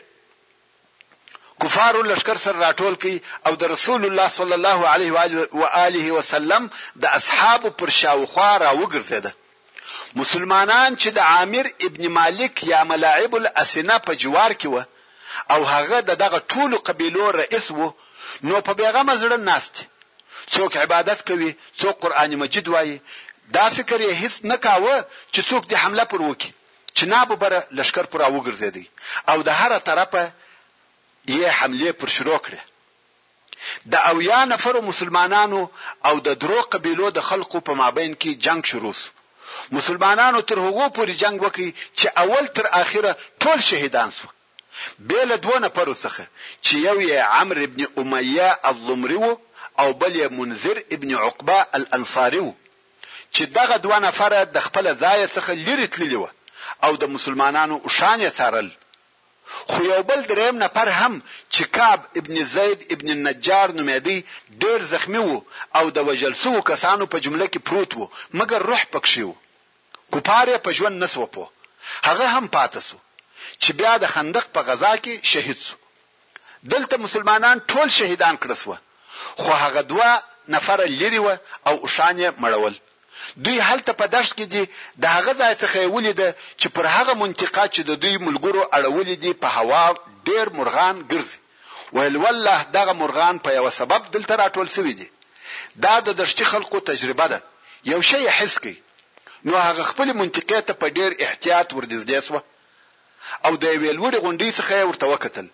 کفارو لشکر سره راټول کړي او د رسول الله صلی الله علیه و آله و آله وسلم د اصحابو پر شاوخوا راوګرځېده. مسلمانان چې د عامر ابن مالک یا ملاعب الاسنه په جوار کې وه او هغه د دغه ټولو قبیلو رئیس و، نو په بېغمه زړه ناست دي. څوک عبادت کوي، څوک قرآن مجید وایي، دا فکر یې هیڅ نه کاوه چې څوک دې حمله پر وکړي. چې ناببره لښکر پر راوګرځېدی او د هره طرفه یې حملې پر شروع کړې. د اویا نفرو مسلمانانو او د درو قبیلو د خلقو په مابین کې جنګ شروع شو. مسلمانانو تر هغو پورې جنګ وکړ چې اول تر اخره ټول شهیدان شوه بې له دوو نفرو څخه چې یو یې عمرو ابن امیه الضمري و او بل یې منذر ابن عقبه الانصاري و. چې دغه دوه نفره د خپله ځایه څخه لیرې تللي وه او د مسلمانانو اوښان یې څارل، خو یو بل دریم نفر هم چې کعب ابن زید ابن النجار نومېدی ډېر زخمي و او د وژل شوو کسانو په جمله کې پروت و، مګر روح پکښې و، کفار یې په ژوند نه شوه پوه، هغه هم پاته شو، چې بیا د خندق په غزا کې شهید شو. دلته مسلمانان ټول شهیدان کړه شوه خو هغه دوه نفره لیرې وه او اوښان یې مړول دوی هلته په دښت کې دي د هغه ځای څخه یې ولیده چې پر هغه منطقه چې د دوی ملګرو اړولي دي په هوا ډیر مرغان ګرځي ویل والله دغه مرغان په یوه سبب دلته راټول شوي دي دا د دښتي خلقو تجربه ده یو شی یې حس کړي نو هغه خپلې منطقې ته په ډیر احتیاط ورنږدې شوه او د یوې لوړې غونډۍ څخه یې ورته وکتل،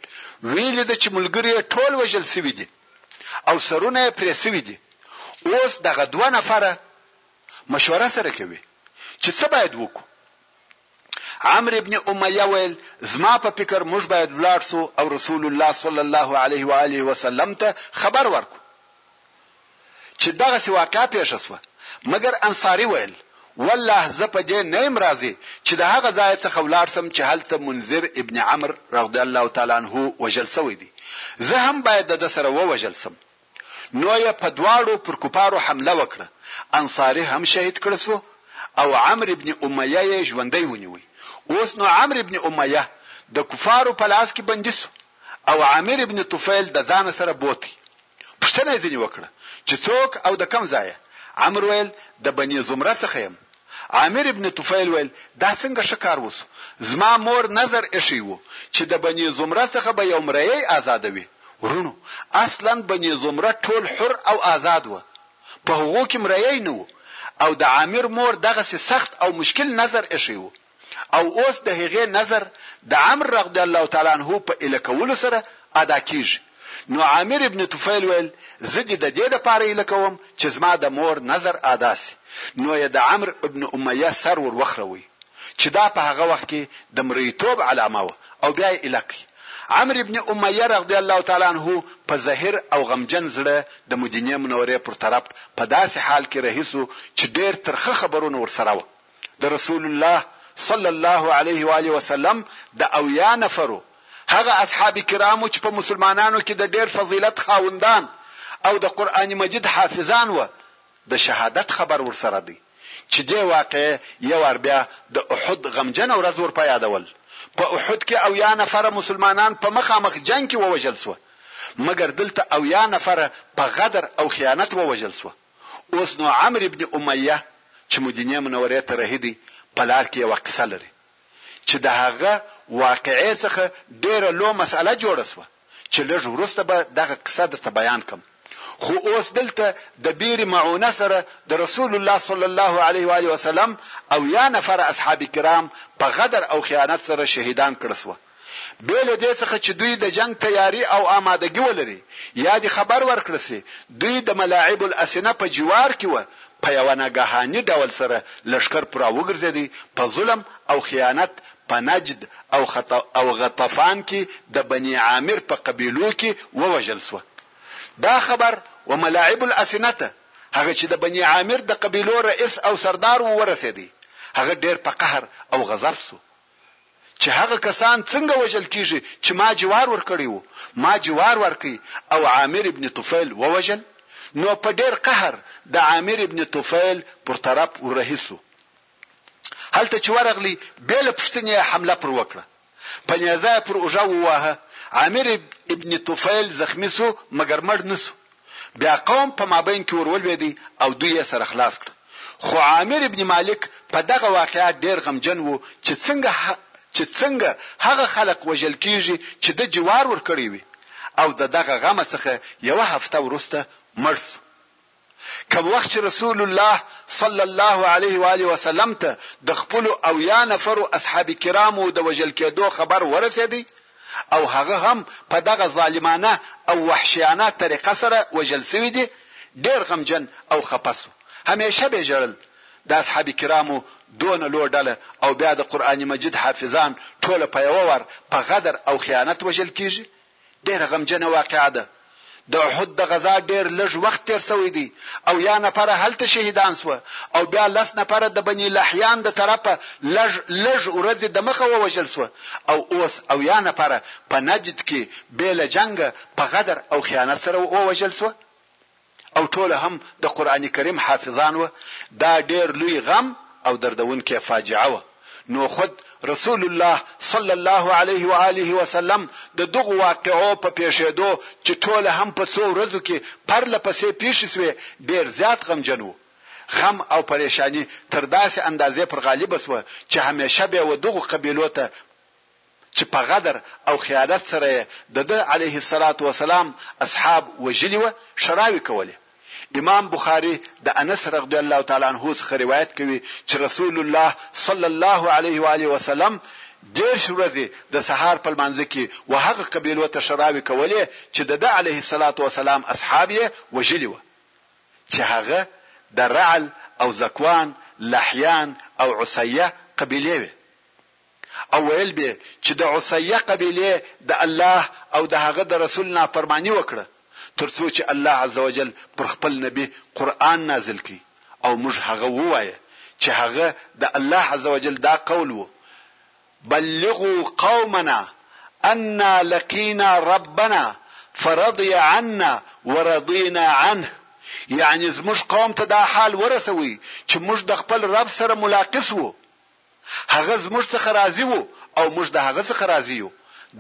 ویې لیده چې ملګري یې ټول وژل شوي دي او سرونه یې پرې شوي دي، اوس دغه دوه نفره مشوره سره کوي چې څه باید وکړو؟ عمرو بن امیه ویل، زما په فکر موږ باید ولاړ شو او رسول الله صلی الله علیه و آله وسلم ته خبر ورکړو، چې دغسې واقعه پېښه شوه، مګر انصاري ویل، والله زه په دې نه یم راضي چې د هغه ځایه څخه ولاړ شم چې هلته منذر ابن عمر رضی الله تعالی عنه وژل شوی دی، زه هم باید د ده سره ووژل شم. نو یې په دواړو پر کفارو حمله وکړه، انصاري هم شهید کړ شو او عمرو بن امیه یې ژوندی ونیوی، اوس نو عمرو بن امیه د کفارو په لاس کې بندي شو او عامر بن طفیل د ځانه سره بوتی، پوښتنه یې ځینې وکړه چې څوک او د کوم ځایه؟ عمرو ویل، د بني زمره څخه یم. عامر ابن طفیل ویل، دا څنګه ښه کار وشو؟ زما مور نذر ایښی و چې د بني زمره څخه به یو مریی ازادوي. وروڼو! اصلاً بني زمره ټول حر او ازاد وه، په هغو کې مریی نه و او د عامر مور دغسې سخت او مشکل نذر ایښی و. او اوس د هغې نذر د عمرو رضی الله تعالی عنه په ایله کولو سره ادا کیږي نو عامر ابن طفیل ویل، زه دې د دې لپاره ایله کوم چې زما د مور نذر ادا شي نو یې د عمرو ابن امیه سر ور وخروئ چې دا په هغه وخت کې د مرییتوب علامه وه او بیا یې ایله کړئ عمرو ابن امیه رضی الله تعالی عنه په زهیر او غمجن زړه د مدینې منورې پر طرف په داسې حال کې رهي شو چې ډېر ترخه خبرونه ورسره وه. د رسول الله صلی الله علیه و آله وسلم د اویا نفرو هغه اصحاب کرامو چې په مسلمانانو کې د ډېر فضیلت خاوندان او د قرآن مجید حافظان وه د شهادت خبر ورسره دی چې دې واقعې یو وار بیا د احد غمجنه ورځ ور په یادول په احد کې اویا نفره مسلمانان په مخامخ جنګ کې ووژل شوه مګر دلته اویا نفره په غدر او خیانت ووژل شوه اوس نو عمرو بن امیه چې مدینې منورې ته رهي دی په لار کې یوه قصه لري چې د هغه واقعې څخه ډېره لو مسئله جوړه شوه چې لږ وروسته به دغه قصه درته بیان کړم خو اوس دلته د بیر معونه سره د رسول الله صلی الله علیه و آله وسلم اویا نفره اصحاب کرام په غدر او خیانت سره شهیدان کړه شوه. بې له دې څخه چې دوی د جنګ تیاري او آمادګي ولري یا دې خبر ورکړل شي، دوی د ملاعب الاسنه په جوار کې و، په یوه ناګهاني ډول سره لښکر پوره وګرځېد، په ظلم او خیانت په نجد او غطفان کې د بني عامر په قبیلو کې ووژل شو. دا خبر و ملاعب الاسنه ته، هغه چې د بني عامر د قبیلو رئیس او سردار و، ورسېد، هغه ډېر په قهر او غضب شو چې هغه کسان څنګه وژل کیږي چې ما جوار ورکړی وو، ما جوار ورکړ او عامر ابن طفیل ووژل، نو په ډیر قهر د عامر ابن طفیل پر طرف وررهي شو، هلته چې ورغلی بې له پوښتنې یې حمله پر وکړه، په نیزه یې پر اوږه وواهه، عامر ابن طفیل زخمي شو مګر مړ نه شو. بیا قوم په مابین کې ور ولوېدی او دوی یې سره خلاص کړ. خو عامر ابن مالک په دغه واقعه ډېر غمجن و چې څنګه چې څنګه هغه خلق وژل کېږي چې ده جوار ورکړی وي او د دغه غمه څخه یوه هفته وروسته مړ شو. کوم وخت چې رسول الله صلی الله علیه و آله وسلم ته د خپلو اویا نفرو اصحاب کرامو د وژل کېدو خبر ورسېدی، او هغه هم په دغه ظالمانه او وحشیانه طریقه سره وژل شوي دي، ډېر غمجن او خپه شو، همېشه به ژړل، د اصحاب کرامو دونه لو ډله او بیا د قرآن مجید حافظان ټوله په یوه وار په غدر او خیانت وژل کېږي، ډېره غمجنه واقعه ده. د احد د غزا ډېر لږ وخت تېر شوی دی، اویا نفره هلته شهیدان شوه او بیا لس نفره د بني لحیان د طرفه لږ لږ ورځې دمخه ووژل شوه او اوس اویا نفره په نجد کې بې له جنګه په غدر او خیانت سره ووژل شوه او ټول هم د قرآن کریم حافظان وه دا ډېر لوی غم او دردونکې فاجعه وه. نو خود رسول الله صلی الله علیه و آله وسلم د دغو واقعو په پېښېدو چې ټوله هم په څو ورځو کې پرله پسې پېښې شوې ډېر زیات غمجن و. غم او پرېشاني تر داسې اندازې پر غالبه شوه چې همېشه به و دغو قبیلو ته چې په غدر او خیانت سره یې د ده علیه الصلوة والسلام اصحاب وژلي وه، ښراوي کولې. امام بخاري د انس رغدی الله تعالی عنه څخه روایت کوي چې رسول الله صلی الله علیه وآله وسلم دېرش ورځې د سهار په لمانځه کې و هغه قبیلو ته ښراوي کولې چې د ده علیه الصلوة والسلام اصحاب یې وژلي وه چې هغه د رعل او ذکوان، لحیان او عصیه قبیلې وې. او ویل به چې د عصیه قبیلې د الله او د هغه د رسول نافرماني وکړه تر څو چې الله عزوجل پر خپل نبي قرآن نازل کړي او موږ هغه ووایه چې هغه د الله عزوجل دا قول وو، بلغوا قومنا انا لقینا ربنا فرضی عنا ورضینا عنه یعنې زموږ قوم ته دا حال ورسوئ چې موږ د خپل رب سره ملاقي شوو. هغه زموږ څخه راضي وو او موږ د هغه څخه راضي يو،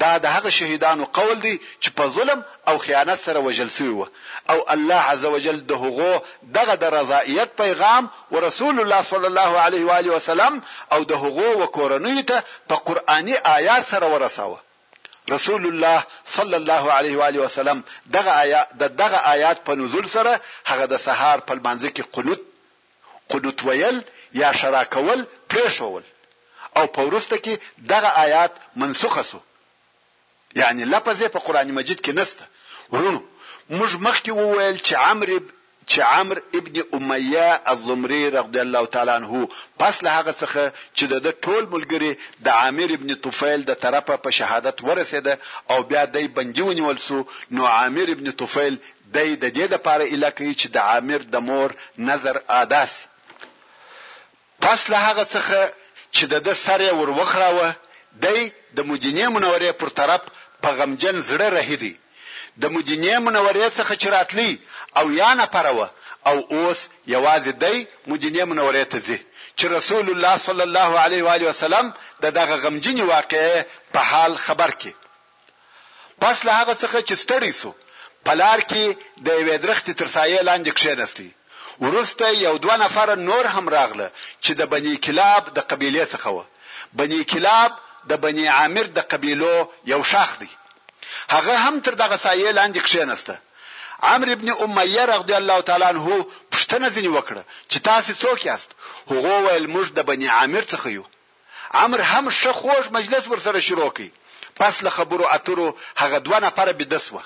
دا د هغه شهيدانو قول دی چې په ظلم او خيانت سره وژل شوي وه او الله عزوجل د هغو دغه د رضائيت پيغام ورسول الله صلی الله عليه وآله وسلم او د هغو وکورنيو ته په قرآني آيات سره ورساوه رسول الله صلی الله عليه وآله وسلم دغه آيات د دغه آيات په نزول سره هغه د سهار په لمانځه کې قنوت قنوت ویل یا ښرا کول پریښول او په وروسته کې دغه آیات منسوخ شو یعنی لفظ یې په قرآن مجید کې نشته وروڼو موږ مخکې وویل چې عمر چې عمر ابن امیه الضمری رضی الله تعالی عنه پس له هغه څخه چې د ده ټول ملګري د عامر ابن طفیل د طرفه په شهادت ورسېده او بیا دی بندي ونیول سو نو عامر ابن طفیل دی د دې لپاره ایله کوي چې د عامر د مور نذر آدا شي. پس له هغه څخه چې د ده سر یې ور وخراوه، دی د مدینې منورې پر طرف په غمجن زړه رهیدی. د مدینې منورې څخه چې راتلی اویا نفره وه او اوس یوازې دی مدینې منورې ته ځي چې رسول الله صلی الله علیه وآله وسلم د دغه غمجنې واقعې په حال خبر کړي. پس له هغه څخه چې ستړی شو، په لار کې د یوې درختې تر سایې لاندې کښېناست. وروسته یو دوه نفره نور هم راغله چې د بني کلاب د قبیلې څخه وه. بني کلاب د بني عامر د قبیلو یو شاخ دی. هغه هم تر دغه سایې لاندې کښېناست. عمرو بن امیه رضی الله تعالی عنه پوښتنه ځینې وکړه چې تاسې څوک یاست؟ هغو ویل، موږ د بني عامر څخه یو. امر هم ښه خوږ مجلس ورسره شروع کړ، پس له خبرو اترو هغه دوه نفره بیده شوه.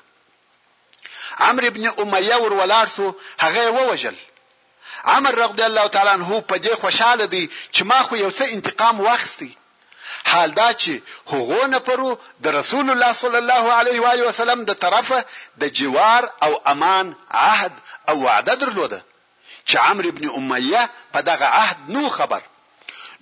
عمرو ابن امیه ور ولاړ شو، هغه یې ووژل. عمر رضی الله تعالی عنه په دې خوشحاله دی چې ما خو یو څه انتقام واخیست، حال دا چې هغو نفرو د رسول الله صلی الله علیه و آله وسلم د طرفه د جوار او امان عهد او وعده درلوده، چې عمرو بن امیه په دغه عهد نه و خبر،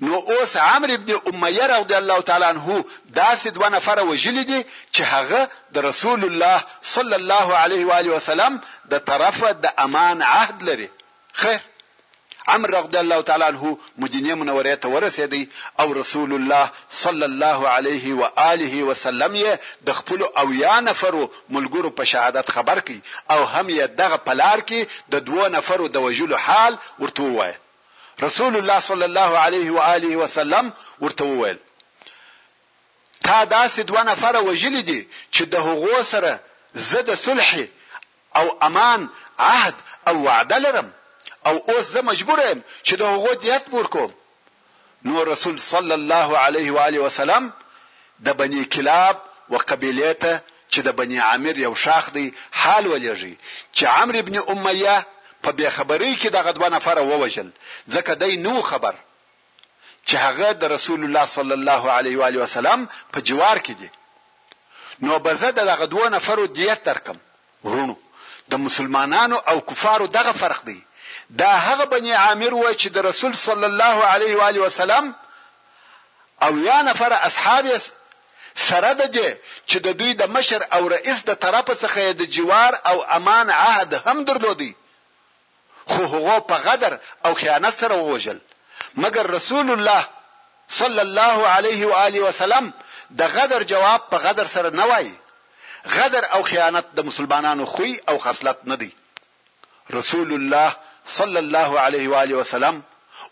نو اوس عمرو بن امیه رضی الله تعالی عنه داسې دوه نفره وژلي دي چې هغه د رسول الله صلی الله علیه و آله وسلم د طرفه د امان عهد لري. خیر! عمرو رضی الله تعالی عنه مدینې منورې ته ورسېدی او رسول الله صلی الله علیه و آله وسلم یې د خپلو اویا نفرو ملګرو په شهادت خبر کړ او هم يې دغه په لار کې د دوو نفرو د وژلو حال ورته ووايه. رسول الله صلی الله علیه و آله وسلم ورته وویل، تا داسې دوه نفره وژلي دي چې د هغو سره زه د صلحې او امان عهد او وعده لرم او اوس زه مجبوره یم چې د هغو ديت ورکوم. نو رسول صلی الله علیه و آله وسلم د بنی کلاب و قبیلې ته چې د بنی عامر یو ښاخ دی حال ولېږی چې عمرو بن امیه په بې خبرۍ کې دغه دوه نفره ووژل ځکه دی نه وو خبر چې هغه د رسول الله صلی الله علیه و آله وسلم په جوار کې دي نو به زه د دغه دوه نفرو دیت درکم وروڼو! د مسلمانانو او کفارو دغه فرق دی، دا هغه بني عامر وه چې د رسول صلی الله علیه و آله وسلم اویا نفره اصحاب یې سره د دې چې د دوی د مشر او رئیس د طرفه څخه یې د جوار او امان عهد هم درلود خو هغو په غدر او خیانت سره ووژل، مګر رسول الله صلی الله علیه و آله وسلم د غدر جواب په غدر سره نه وایي، غدر او خیانت د مسلمانانو خوی او خصلت نه دی. رسول الله صلی الله علیه و آله وسلم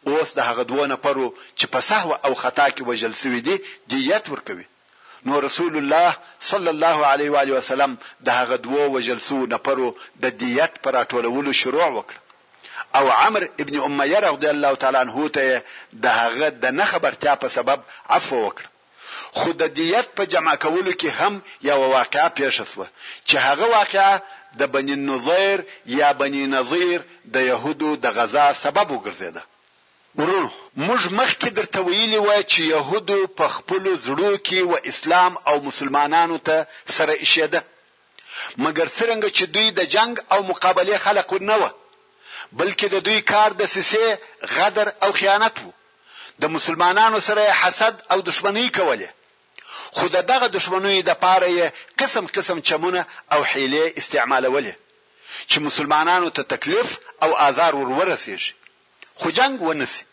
اوس د هغه دوو نفرو چې په سهو او خطا کې وژل شوي دي، دیت ورکوي. نو رسول الله صلی الله علیه وآله وسلم د هغه دوو وژل شوو نفرو د دیت په راټولولو شروع وکړه او عمرو ابن امیه رضی الله تعالی عنه ته یې د هغه د نه خبرتیا په سبب عفو وکړه. خو د دیت په جمع کولو کې هم یوه واقعه پېښه شوه چې هغه واقعه د بني النضیر یا بني نضیر د یهودو د غزا سبب وګرځېده. ورونو موږ مخکې درته ویلي وه چې یهودو په خپلو زړو کې و اسلام او مسلمانانو ته سره ایښېده مګر څرنګه چې دوی د جنګ او مقابلې خلق و نه وه بلکې د دوی کار دسیسې، غدر او خیانت و د مسلمانانو سره یې حسد او دښمنۍ کولې خو د دغه دښمنیو دپاره یې قسم قسم چمونه او حیلې استعمالولې چې مسلمانانو ته تکلیف او آزار ور ورسېږي. خو جنګ ونه شي.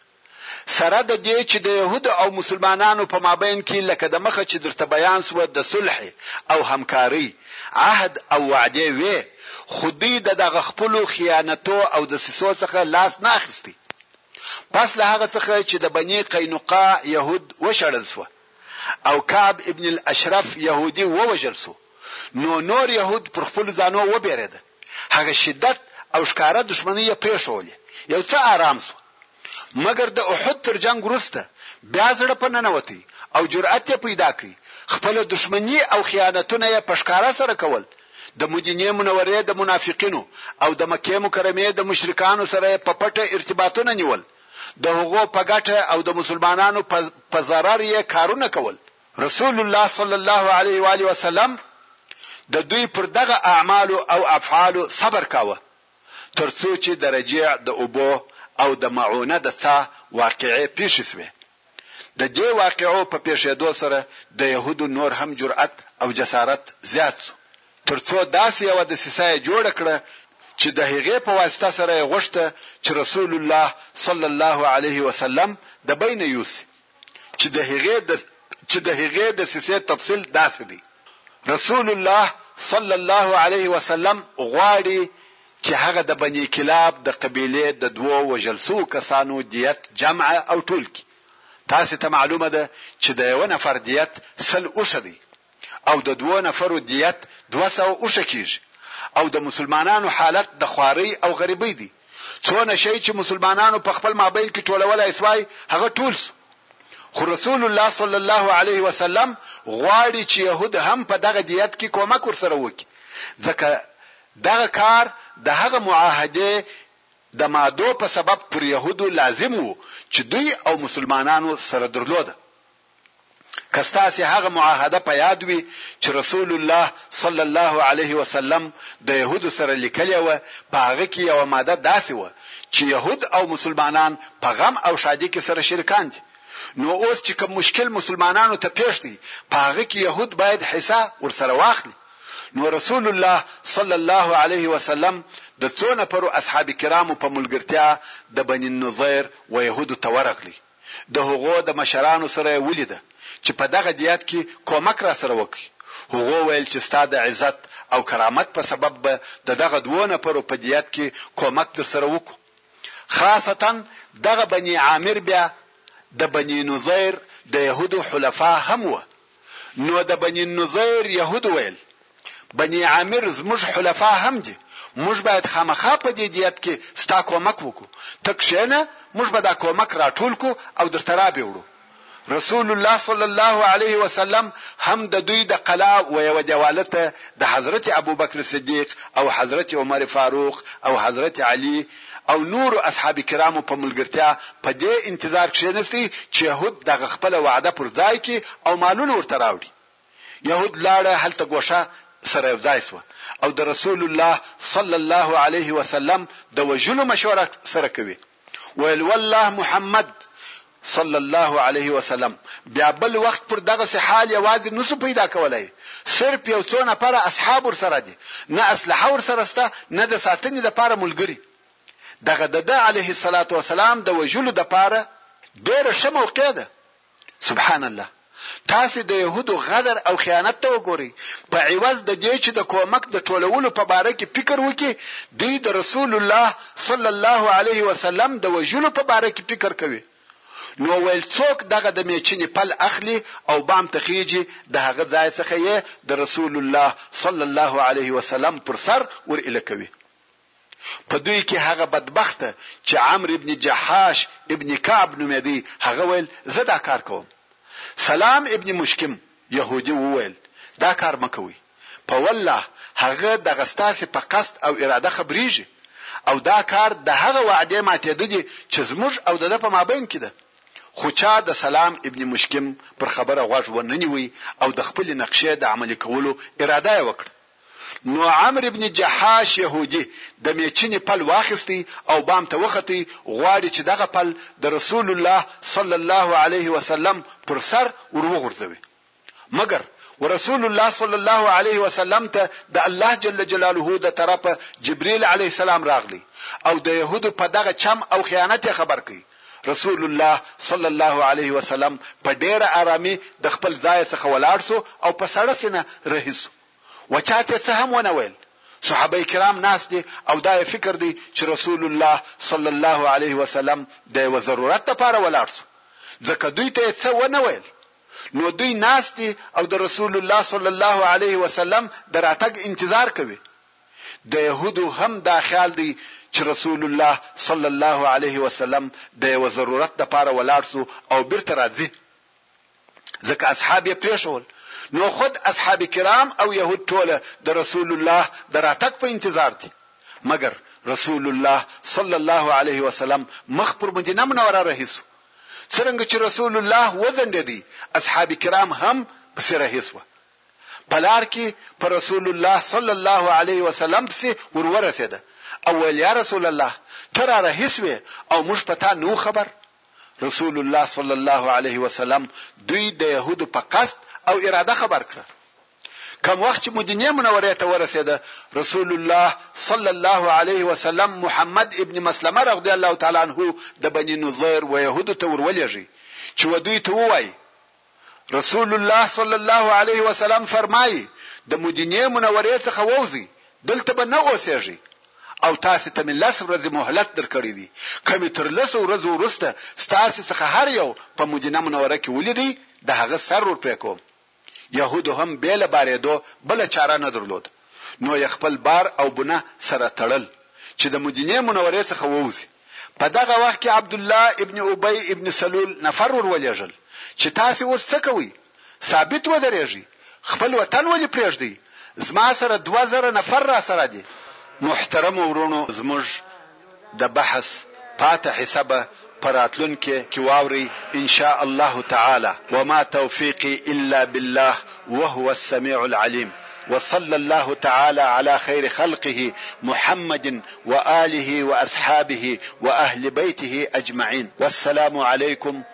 سره د دې چې د یهودو او مسلمانانو په مابین کې لکه د مخه چې درته بیان شوه د صلحې او همکارۍ عهد او وعدې وې، خو دوی د دغه خپلو خیانتو او دسیسو څخه لاس نه اخیست. پس له هغه څخه چې د بني قینقاع یهود وشړل شوه او کعب ابن الاشرف یهودي ووژل شو، نو نور یهود پر خپلو ځانو وبېرېده. هغه شدت او ښکاره دښمنۍ یې پرېښولې، یو څه آرام شو. مګر د احد تر جنګ وروسته بیا زړه په ننوت او جرأت یې پیدا کړ، خپله دښمني او خیانتونه یې په ښکاره سره کول، د مدینې منورې د منافقینو او د مکې مکرمې د مشرکانو سره یې په پټه ارتباطونه نیول، د هغو په ګټه او د مسلمانانو په ضرر یې کارونه کول. رسول الله صلی الله علیه و آله وسلم د دوی پر دغه اعمالو او افعالو صبر کاوه تر څو چې د رجیع د اوبو او د معونه د څا واقعې پیښې شوې. د دې واقعو په پیښیدو سره د یهودو نور هم جرأت او جسارت زیات شو تر څو داسې یوه دسیسه یې جوړه کړه چې د هغې په واسطه سره یې غوښته چې رسول الله صلی الله علیه وسلم د بینه یوسي. چې د هغې د چې د هغې د سیسې تفصیل داسې دی رسول الله صلی الله علیه وسلم غواړي چې هغه د بنی کلاب د قبیله د دوو وژل شوو کسانو دیت جمع او ټول کی تاسو ته معلومه ده چې د یو نفر دیت سل اوښه دی او د دوو نفرو دیت دوه سوه اوښه کیږي او د مسلمانانو حالت د خوارۍ او غریبۍ دی څونه شی چی مسلمانانو په خپل مابین کی ټولولای سوای هغه ټول سو خو رسول الله صلی الله علیه وسلم غواړي چی یهود هم په دغه دیت کی کومک ورسره وکړي ځکه دغه کار د هغه معاهدې د مادو په سبب پر یهودو لازم وو چی دوی او مسلمانانو سره درلوده. که ستاسې هغه معاهده په یاد وي چې رسول الله صلی الله علیه وسلم د یهودو سره لیکلې وه، په هغه کې یوه ماده داسې وه چې یهود او مسلمانان په غم او ښادي کې سره شریکان دي، نو اوس چې کوم مشکل مسلمانانو ته پېښ دی، په هغه کې یهود باید حصه ورسره واخلي، نو رسول الله صلی الله علیه وسلم د څو نفرو اصحاب کرامو په ملګرتیا د بني النضیر و یهودو ته ورغلی. د هغو د مشرانو سره یې ولیده چې په دغه دیت کې کومک راسره وکړي، هغو ویل چې ستا د عزت او کرامت په سبب به د دغه دوو نفرو په دیت کې کومک درسره وکړو، خاصتاً دغه بني عامر بیا د بني نضیر د یهودو حلفاء هم وه، نو د بني النضير يهودو ويل، بني عامر زموږ حلفاء هم دي، موږ باید خامخا په دې ديت کې ستا کومک وکړو، ته کښېنه موږ به دا کومک راټول کړو او درته رابې وړو. رسول الله صلی الله علیه وسلم هم د دوی د قلا ويوه دېواله ته د حضرت ابوبکر صديق او حضرت عمر فاروق او حضرت علي او نورو اصحاب کرامو په ملګرتیا په دې انتظار کښېنست چې یهود دغه خپله وعده پر ځای کړي او مالونه ورته راوړي. یهود لاړه هلته ګوښه سره یو ځای شوه او د رسول الله صلی الله علیه وسلم د وژلو مشوره سره کوي ویل والله محمد صلی الله علیه وسلم بیا بل وخت پر دغسې حال یوازې نشو پیدا کولای، صرف یو څو نفره اصحاب ورسره دي، نه اسلحه ورسره شته، نه د ساتنې لپاره ملګري. دغه د ده علیه الصلوة والسلام د وژلو لپاره ډېره ښه موقع ده. سبحان الله! تاسې د یهودو غدر او خیانت ته وګورئ، په عوض د دې چې د کومک د ټولولو په باره کې فکر وکړي، دوی د رسول الله صلی الله علیه وسلم د وژلو په باره کې فکر کوي. نو ویل څوک دغه د میچنې پل اخلي او بام ته خېژي، د هغه ځای څخه یې د رسول الله صلی الله علیه وسلم پر سر ور ایله کوي. په دوی کې هغه بدبخته چې عمرو ابن جحاش ابن کعب نومېدی هغه ویل، زه دا کار کوم. سلام ابن مشکم یهودي وویل، دا کار مه کوئ. په والله هغه دغه ستاسې په قصد او اراده خبرېږي او دا کار د هغه وعدې ماتېده دي چې زموږ او د ده په مابین کې ده. خو چا د سلام ابن مشکم پر خبره غوږ ونه نیوی او د خپلې نقشې د عملي کولو اراده یې وکړه. نو عمرو بن جحاش یهودي د میچنې پل واخیست او بام ته وخت، غواړي چې دغه پل د رسول الله صلی الله علیه وسلم پر سر ور وغورځوي. مګر ورسول الله صلی الله علیه وسلم ته د الله جل جلاله د طرفه جبریل علیه السلام راغلی او د یهودو په دغه چم او خیانت یې خبر کړ، رسول الله صلی الله علیه وسلم په ډېره آرامي د خپل ځایه څخه ولاړ شو او په سړه سینه رهي شو. و چا ته څه هم ونه ویل، صحابه کرام ناست دي او دا یې فکر دی چې رسول الله صلی الله علیه وسلم د یوه ضرورت لپاره ولاړ شو ځکه دوی ته یې څه ونه ویل نو دوی ناست دي او د رسول الله صلی الله علیه وسلم د راتګ انتظار کوي د یهودو هم دا خیال دی چې رسول الله صلی الله علیه وسلم د یوه ضرورت لپاره ولاړ شو او بیرته راځي ځکه اصحاب یې پرېښول نو خود اصحاب کرام او یهود ټوله د رسول الله د راتګ په انتظار دي مګر رسول الله صلی الله علیه وسلم مخ پر مدینه منوره رهي شو څرنګه چې رسول الله وځنډېدی اصحاب کرام هم پسې رهي شوه په لار کې پر رسول الله صلی الله علیه وسلم پسې ورورسېده او ویل یا رسول الله ته را رهي شوې او موږ په تا نو خبر رسول الله صلی الله علیه وسلم دوی د یهودو په قصد او اراده خبر کړه کم وخت چې مدینه منورې ته ورسېده رسول الله صلی الله علیه وسلم محمد ابن مسلمه رضی الله تعالی عنه د بنی نظیر و يهودو ته ورولېږي چې ودوی ته ووایي رسول الله صلی الله علیه وسلم فرمایي، د مدینې منورې څخه ووځئ، دلته به نه اوسېږئ او تاسې ته مې لس ورځې مهلت درکړی دی، که مې تر لسو ورځو وروسته ستاسې څخه هر یو په مدینه منوره کې ولیدی، د هغه سر ورپرې کوم. یهودو هم بې له بارېدو بله چاره نه درلوده. نو يې خپل بار او بنه سره تړل چې د مدينې منورې څخه ووځي، په دغه وخت کې عبدالله ابن ابی ابن سلول نفر ور ولېږل چې تاسې اوس څه کوئ؟ ثابت ودرېږئ، خپل وطن ولې پرېږدئ؟ زما سره دوه زره نفر راسره دي. محترمو وروڼو! زموږ د بحث پاته حصه به په راتلونکې کې واورئ ان شاء الله تعالی وما توفیقی الا بالله وهو السمیع العلیم وصلی الله تعالی علی خیر خلقه محمد وآله واصحابه واهل بیته اجمعین والسلام علیکم